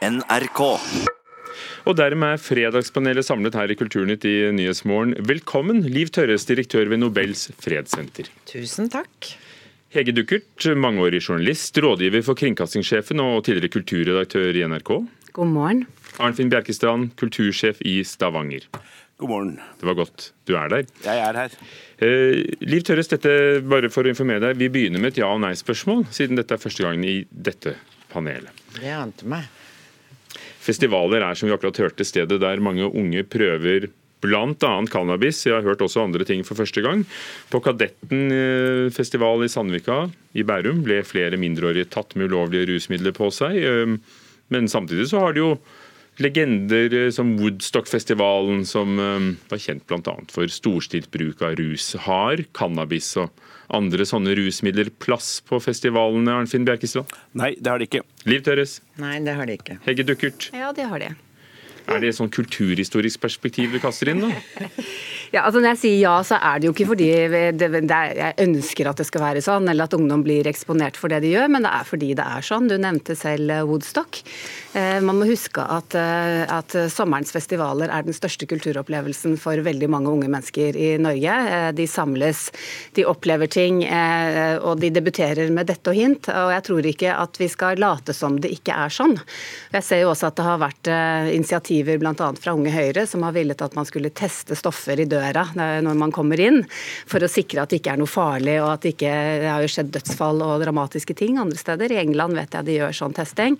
NRK. Og dermed er Fredagspanelet samlet her i Kulturnytt i Nyhetsmorgen. Velkommen, Liv Tørres, direktør ved Nobels fredssenter. Tusen takk. Hege Duckert, mangeårig journalist, rådgiver for kringkastingssjefen og tidligere kulturredaktør i NRK. God morgen. Arnfinn Bjerkestrand, kultursjef i Stavanger. God morgen. Det var godt du er der. Jeg er her. Eh, Liv Tørres, dette, bare for å informere deg, vi begynner med et ja- og nei-spørsmål, siden dette er første gangen i dette panelet. Det ante meg. Festivaler er som vi akkurat hørte stedet der mange unge prøver bl.a. cannabis. Jeg har hørt også andre ting for første gang. På Kadetten eh, festival i Sandvika i Bærum ble flere mindreårige tatt med ulovlige rusmidler på seg. Men samtidig så har det jo legender eh, som Woodstock-festivalen, som eh, var kjent bl.a. for storstilt bruk av rus. Har cannabis og andre sånne rusmidler plass på festivalene, Arnfinn Bjerkestrand? Nei, det har de ikke. Liv Tørres, Nei, det har de ikke. Hegge Dukkert? Ja, det har de. Er det et sånn kulturhistorisk perspektiv du kaster inn, da? Ja, altså Når jeg sier ja, så er det jo ikke fordi det, det er, jeg ønsker at det skal være sånn, eller at ungdom blir eksponert for det de gjør, men det er fordi det er sånn. Du nevnte selv eh, Woodstock. Eh, man må huske at, eh, at sommerens festivaler er den største kulturopplevelsen for veldig mange unge mennesker i Norge. Eh, de samles, de opplever ting, eh, og de debuterer med dette og hint. Og jeg tror ikke at vi skal late som det ikke er sånn. Jeg ser jo også at det har vært eh, initiativer bl.a. fra Unge Høyre som har villet at man skulle teste stoffer i døra når man kommer inn, for å sikre at det ikke er noe farlig og at det ikke det har jo skjedd dødsfall og dramatiske ting andre steder. I England vet jeg de gjør sånn testing.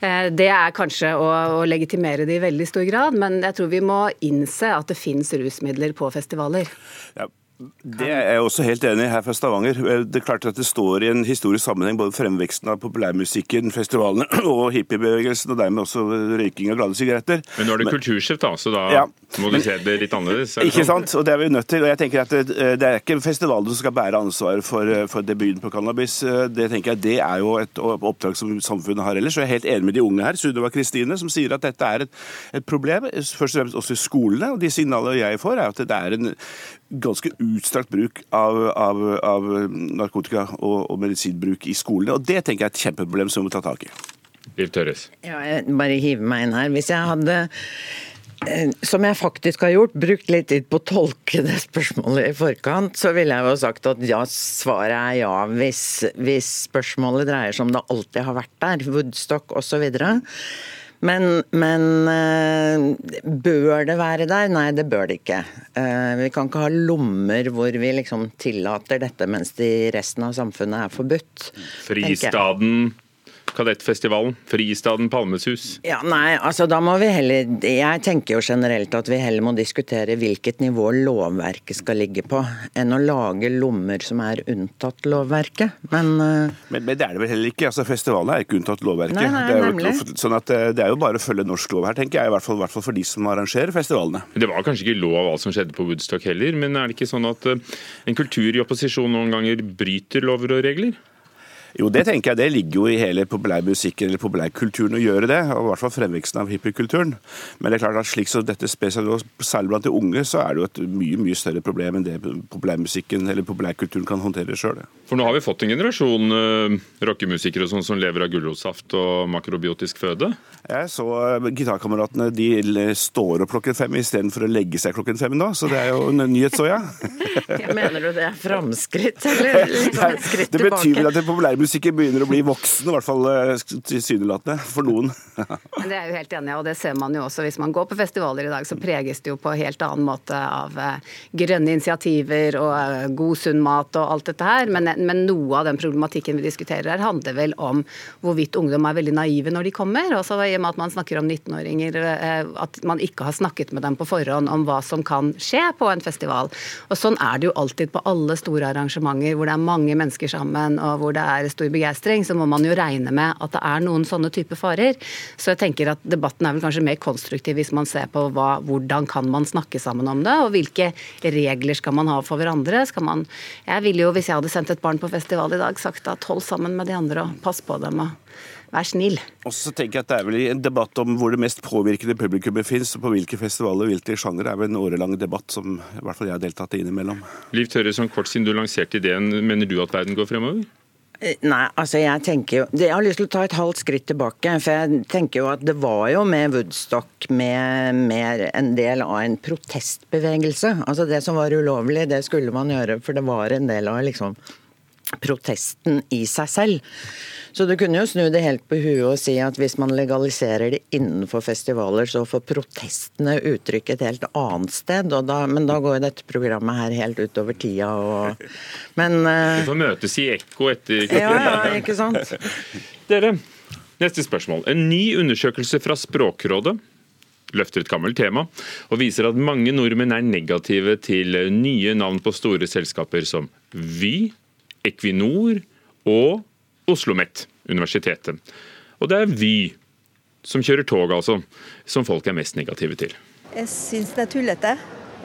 Eh, Det er kanskje å, å legitimere det i veldig stor grad, men jeg tror vi må innse at det finnes rusmidler på festivaler. Ja, det er jeg også helt enig i her fra Stavanger. Det er klart at det står i en historisk sammenheng både fremveksten av populærmusikken, festivalene og hippiebevegelsen, og dermed også røyking av glade sigaretter. Men nå er det kulturskift, da, så da Ja. må du se det litt annerledes. er Ikke sånn? sant? Og det er vi nødt til. Og jeg tenker at det, det er ikke festivalen som skal bære ansvaret for, for debuten på cannabis. Det tenker jeg, det er jo et oppdrag som samfunnet har ellers. Og jeg er helt enig med de unge her, Sunniva Kristine, som sier at dette er et, et problem, først og fremst også i skolene. Og de signalene jeg får, er at det er en ganske utstrakt bruk av, av, av narkotika og, og medisinbruk i skolene. Og det tenker jeg er et kjempeproblem som vi må ta tak i. Liv Tørres. Ja, jeg bare hiver meg inn her. Hvis jeg hadde eh, som jeg faktisk har gjort, brukt litt tid på å tolke det spørsmålet i forkant, så ville jeg jo sagt at ja, svaret er ja hvis, hvis spørsmålet dreier seg om det alltid har vært der, Woodstock osv. Men, men eh, bør det være der? Nei, det bør det ikke. Eh, Vi kan ikke ha lommer hvor vi liksom tillater dette, mens det i resten av samfunnet er forbudt. tenker. Fristaden, Kadettfestivalen, Fristaden Palmesus. Ja, nei, altså da må vi heller Jeg tenker jo generelt at vi heller må diskutere hvilket nivå lovverket skal ligge på, enn å lage lommer som er unntatt lovverket. Men uh... Men, men det er det vel heller ikke. altså Festivalene er ikke unntatt lovverket. Nei, nei, det, er jo, sånn at eh, det er jo bare å følge norsk lov her, tenker jeg. I hvert fall, i hvert fall for de som arrangerer festivalene. Det var kanskje ikke lov alt som skjedde på Woodstock heller, men er det ikke sånn at eh, en kultur i opposisjon noen ganger bryter lover og regler? Jo, det tenker jeg. Det ligger jo i hele populærmusikken eller populærkulturen å gjøre det. og I hvert fall fremveksten av hippiekulturen. Men det er klart at slik som dette spesielt, særlig blant de unge, så er det jo et mye mye større problem enn det populærmusikken eller populærkulturen kan håndtere sjøl. For nå har vi fått en generasjon uh, rockemusikere sånn som lever av gulrotsaft og makrobiotisk føde. Jeg så uh, gitarkameratene de står opp klokken fem istedenfor å legge seg klokken fem nå, så det er jo en nyhet, så ja. mener du det er framskritt, eller liksom et skritt Det betyr vel at det den populærmusikken begynner å bli voksen, i hvert fall eh, tilsynelatende, for noen. Det er jo helt enig og det ser man jo også hvis man går på festivaler i dag, så preges det jo på en helt annen måte av eh, grønne initiativer og eh, god, sunn mat og alt dette her. Men, men noe av den problematikken vi diskuterer her, handler vel om hvorvidt ungdom er veldig naive når de kommer. Og så i og med at man snakker om 19-åringer, eh, at man ikke har snakket med dem på forhånd om hva som kan skje på en festival. Og sånn er det jo alltid på alle store arrangementer hvor det er mange mennesker sammen og hvor det er stor begeistring, så må man jo regne med at det er noen sånne type farer. Så jeg tenker at debatten er vel kanskje mer konstruktiv hvis man ser på hva, hvordan kan man snakke sammen om det, og hvilke regler skal man ha for hverandre. Skal man, jeg ville jo, hvis jeg hadde sendt et barn på festival i dag, sagt at hold sammen med de andre og pass på dem og vær snill. Og så tenker jeg at Det er vel en debatt om hvor det mest påvirkende publikummet fins, og på hvilke festivaler og hvilke sjangere. er vel en årelang debatt som i hvert fall jeg har deltatt i innimellom. Liv Tørre, sånn kort siden du lanserte ideen, mener du at verden går fremover? Eh, nei, altså jeg tenker jo Jeg har lyst til å ta et halvt skritt tilbake. For jeg tenker jo at det var jo med Woodstock med mer en del av en protestbevegelse. Altså det som var ulovlig, det skulle man gjøre, for det var en del av liksom protesten i seg selv. Så du kunne jo snu det helt på huet og si at hvis man legaliserer det innenfor festivaler, så får protestene uttrykk et helt annet sted. Da, men da går jo dette programmet her helt utover tida og Men uh, Vi får møtes i ekko etter Ja, ja, ikke sant. Dere, neste spørsmål. En ny undersøkelse fra Språkrådet løfter et gammelt tema, og viser at mange nordmenn er negative til nye navn på store selskaper som Vy, Equinor og Oslo OsloMet, universitetet. Og det er Vy, som kjører tog, altså, som folk er mest negative til. Jeg syns det er tullete.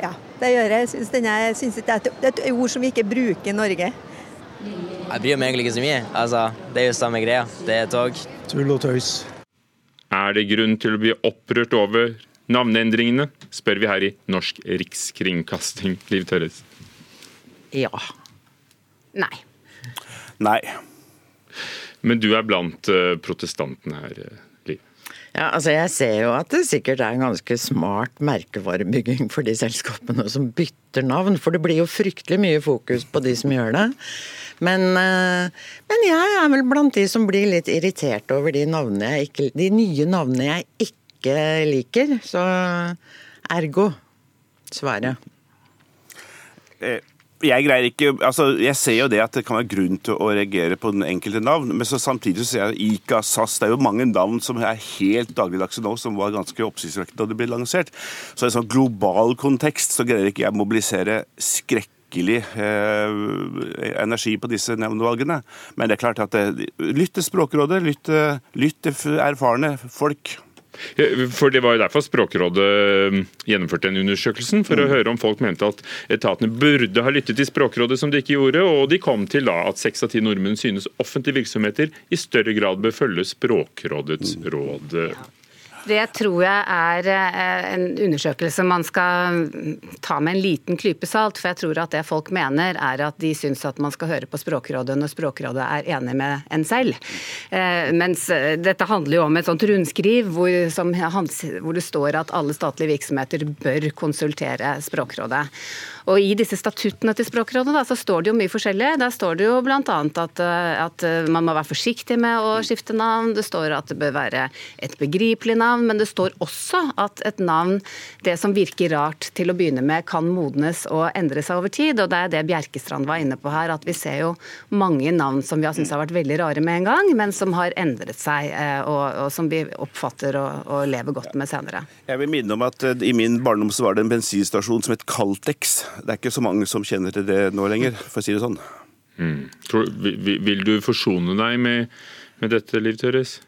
Ja, det gjør jeg. Jeg syns, jeg syns det er et ord som vi ikke bruker i Norge. Jeg bryr meg egentlig ikke så mye. Altså, det er jo samme greia. Det er tog. Tull og tøys. Er det grunn til å bli opprørt over navneendringene, spør vi her i Norsk Rikskringkasting. Liv Tørres. Ja. Nei. Nei. Men du er blant eh, protestantene her, eh, Liv? Ja, altså Jeg ser jo at det sikkert er en ganske smart merkevarebygging for de selskapene som bytter navn. For det blir jo fryktelig mye fokus på de som gjør det. Men, eh, men jeg er vel blant de som blir litt irritert over de, ikke, de nye navnene jeg ikke liker. Så ergo svaret jeg greier ikke, altså jeg ser jo det at det kan være grunn til å reagere på den enkelte navn, men så samtidig så ser jeg ICA, SAS Det er jo mange navn som er helt dagligdagse nå, som var ganske oppsiktsvekkende da de ble lansert. Så i en sånn global kontekst så greier ikke jeg å mobilisere skrekkelig eh, energi på disse nevnevalgene. Men det er klart at det, lytt til Språkrådet, lytt til erfarne folk. For Det var jo derfor Språkrådet um, gjennomførte den undersøkelsen, for å mm. høre om folk mente at etatene burde ha lyttet til Språkrådet, som de ikke gjorde. Og de kom til da at seks av ti nordmenn synes offentlige virksomheter i større grad bør følge Språkrådets mm. råd. Det tror jeg er eh, en undersøkelse man skal ta med en liten klype salt. For jeg tror at det folk mener er at de syns at man skal høre på Språkrådet når Språkrådet er enig med en selv. Eh, mens eh, dette handler jo om et sånt rundskriv hvor, som, hvor det står at alle statlige virksomheter bør konsultere Språkrådet. Og I disse statuttene til Språkrådet da, så står det jo mye forskjellig. Der står det jo bl.a. At, at man må være forsiktig med å skifte navn. Det står at det bør være et begripelig navn navn, men det står også at et navn, det som virker rart til å begynne med, kan modnes og endre seg over tid. Og det er det Bjerkestrand var inne på her, at vi ser jo mange navn som vi har syntes har vært veldig rare med en gang, men som har endret seg, eh, og, og som vi oppfatter og, og, lever godt med senere. Jeg vil minne om at eh, i min barndom så var det en bensinstasjon som het Caltex. Det er ikke så mange som kjenner til det nå lenger, for å si det sånn. Mm. Vil du forsone deg med, med dette, Liv Tørres?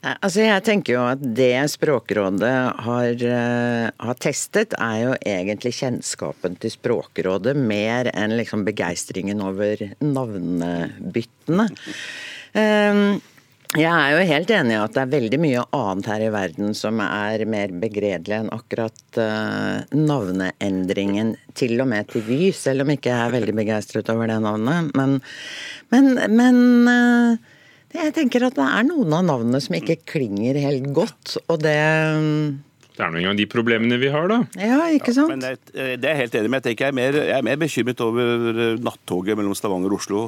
Altså jeg tenker jo at Det Språkrådet har, uh, har, testet, er jo egentlig kjennskapen til Språkrådet, mer enn liksom begeistringen over navnebyttene. Um, jeg er jo helt enig i at det er veldig mye annet her i verden som er mer begredelig enn akkurat uh, navneendringen, til og med til Vy, selv om ikke jeg er veldig begeistret over det navnet. Men, men, men uh, jeg tenker at det er noen av navnene som ikke klinger helt godt, og det det er nå engang de problemene vi har, da. Ja, ikke sant? Ja, men det, er jeg helt enig med. Jeg, er mer, jeg er mer bekymret over nattoget mellom Stavanger og Oslo.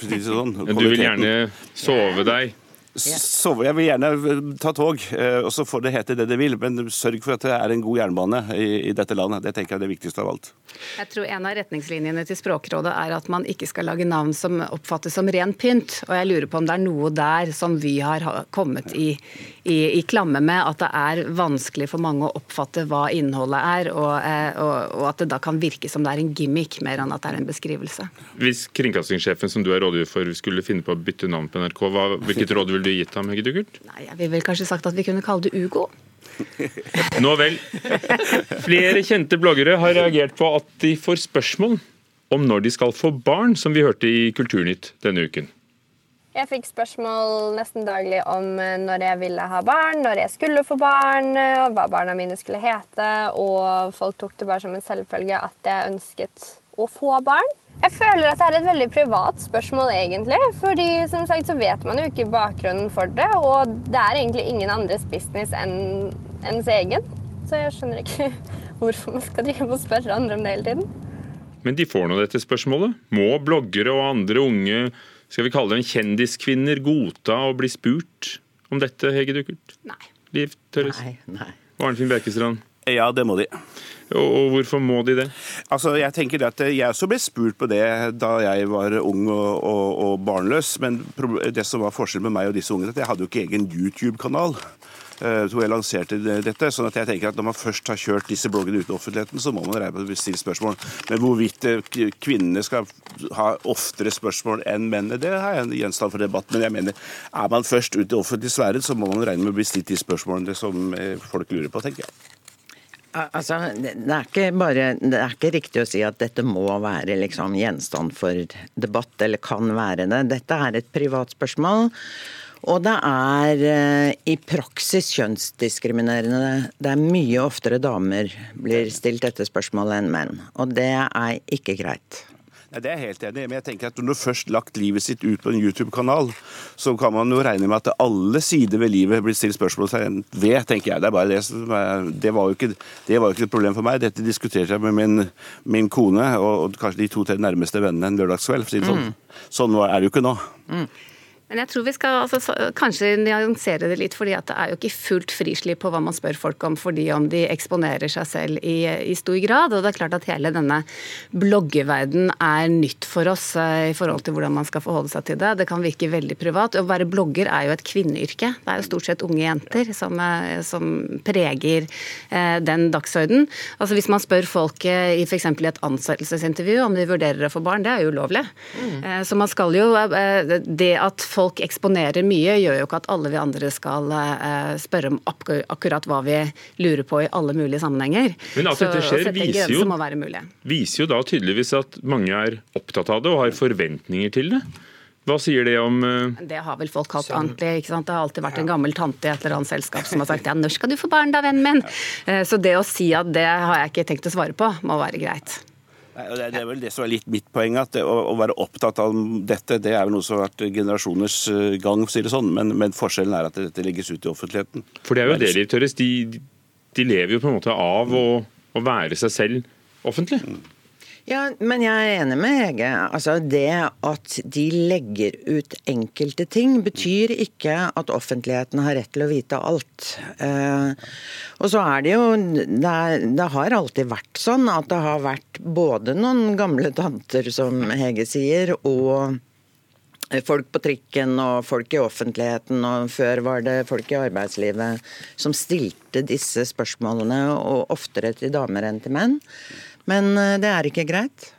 Sånn. Du vil gjerne sove deg Sove, jeg vil gjerne ta tog, eh, og så får det hete det det vil. Men sørg for at det er en god jernbane i, i, dette landet. Det tenker jeg er det viktigste av alt. Jeg tror en av retningslinjene til Språkrådet er at man ikke skal lage navn som oppfattes som ren pynt. Og jeg lurer på om det er noe der som vi har kommet i, i, i klamme med. At det er vanskelig for mange å oppfatte hva innholdet er, og, eh, og, og at det da kan virke som det er en gimmick mer enn at det er en beskrivelse. Hvis kringkastingssjefen som du er rådgiver for skulle finne på å bytte navn på NRK, hva, hvilket råd vil ville du gitt ham, Hegge Duckert? Nei, Jeg ville vel kanskje sagt at vi kunne kalle det Ugo. Nå vel. Flere kjente bloggere har reagert på at de får spørsmål om når de skal få barn, som vi hørte i Kulturnytt denne uken. Jeg fikk spørsmål nesten daglig om eh, når jeg ville ha barn, når jeg skulle få barn, eh, hva barna mine skulle hete. Og folk tok det bare som en selvfølge at jeg ønsket å få barn. Jeg føler at det er et veldig privat spørsmål, egentlig. Fordi som sagt så vet man jo ikke bakgrunnen for det. Og det er egentlig ingen andres business enn ens egen. Så jeg skjønner ikke hvorfor man skal drive og spørre andre om det hele tiden. Men de får nå dette spørsmålet. Må bloggere og andre unge skal vi kalle dem kjendiskvinner godta å bli spurt om dette, Hege Duckert? Nei. Liv Tørres Nei, nei. og Arnfinn Bjerkestrand? Ja, det må de. Og, hvorfor må de det? Altså, jeg tenker at Jeg også ble spurt på det da jeg var ung og, og, og barnløs. Men det som var forskjellen med meg og disse ungene, at jeg hadde jo ikke egen YouTube-kanal. Så hvor jeg lanserte dette, sånn at jeg tenker at Når man først har kjørt disse bloggene ut i offentligheten, så må man regne med å stille spørsmål. Men hvorvidt eh, kvinnene skal ha oftere spørsmål enn mennene, det er en gjenstand for debatt. Men jeg mener, er man først ute i offentlig sfære, så må man regne med å bli stilt de spørsmålene som eh, folk lurer på, tenker jeg. Al- Altså, det er ikke bare Det er ikke riktig å si at dette må være liksom gjenstand for debatt, eller kan være det. Dette er et privat spørsmål. Og det er eh, i praksis kjønnsdiskriminerende. Det er mye oftere damer blir stilt dette spørsmålet enn menn. Og det er ikke greit. Nei, Det er jeg helt enig i, men jeg tenker at når du først lagt livet sitt ut på en YouTube-kanal, så kan man jo regne med at alle sider ved livet blir stilt spørsmål ved, tenker jeg. Det er bare det som er, det var jo ikke, det var jo ikke et problem for meg. Dette diskuterte jeg med min, min kone og, og kanskje de to-tre nærmeste vennene en lørdagskveld. For å si det sånn. Sånn er det jo ikke nå. Men jeg tror vi skal altså, så- kanskje nyansere det litt, fordi at det er jo ikke fullt frislipp på hva man spør folk om, fordi om de eksponerer seg selv i, i stor grad. Og det er klart at hele denne bloggeverden er nytt for oss eh, i forhold til hvordan man skal forholde seg til det. Det kan virke veldig privat. Å være blogger er jo et kvinneyrke. Det er jo stort sett unge jenter som, eh, som preger eh, den dagsorden. Altså Hvis man spør folk eh, i f.eks. et ansettelsesintervju om de vurderer å få barn, det er jo ulovlig. Eh, Så man skal jo eh, Det at folk eksponerer mye, gjør jo ikke at alle vi andre skal eh, spørre om akkur- akkurat hva vi lurer på i alle mulige sammenhenger. Men at dette skjer, viser jo-. Viser jo da tydeligvis at mange er opptatt av det og har forventninger til det. Hva sier det om uh... Det har vel folk kalt ordentlig. ikke sant? Det har alltid vært en gammel tante i et eller annet selskap som har sagt ja, når skal du få barn da, vennen min? Eh, Så det å si at det har jeg ikke tenkt å svare på, må være greit. Det er vel det som er litt mitt poeng, at det, å, å være opptatt av dette, det er vel noe som har vært generasjoners eh, gang, for å si det sånn. Men, men forskjellen er at dette legges ut i offentligheten. For det er jo det, direktøres. De, de lever jo på en måte av å, å være seg selv offentlig. Ja, men jeg er enig med Hege. Altså, det at de legger ut enkelte ting, betyr ikke at offentligheten har rett til å vite alt. Eh, og så er det jo det, det har alltid vært sånn at det har vært både noen gamle tanter, som Hege sier, og folk på trikken og folk i offentligheten, og før var det folk i arbeidslivet som stilte disse spørsmålene, og oftere til damer enn til menn. Men eh, det er ikke greit.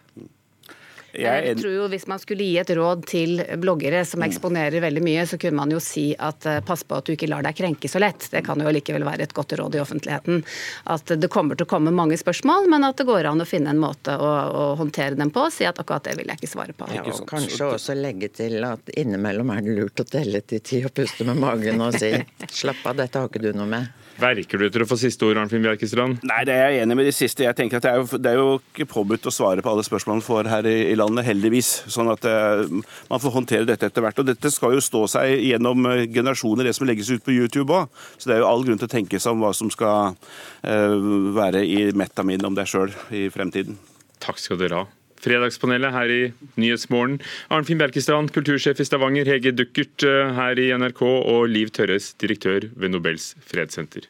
Jeg er Jeg tror jo Hvis man skulle gi et råd til bloggere som eksponerer veldig mye, så kunne man jo si at eh, pass på at du ikke lar deg krenke så lett. Det kan jo likevel være et godt råd i offentligheten. At det kommer til å komme mange spørsmål, men at det går an å finne en måte å, å håndtere dem på og si at akkurat det vil jeg ikke svare på. Ja, og kanskje også legge til at innimellom er det lurt å telle til ti og puste med magen og si slapp av, dette har ikke du noe med. Verker du etter å få siste ord, Arnfinn Bjerkestrand? Nei, det er jeg enig med de siste. Jeg tenker at Det er jo, det er jo ikke påbudt å svare på alle spørsmål man får her i, i landet, heldigvis. Sånn at eh, man får håndtere dette etter hvert. Og dette skal jo stå seg gjennom eh, generasjoner, det som legges ut på YouTube òg. Så det er jo all grunn til å tenke seg om hva som skal eh, være i metamin om deg sjøl i fremtiden. Takk skal dere ha. Fredagspanelet her i Nyhetsmorgen. Arnfinn Bjerkestrand, kultursjef i Stavanger, Hege Duckert her i NRK og Liv Tørres, direktør ved Nobels fredssenter.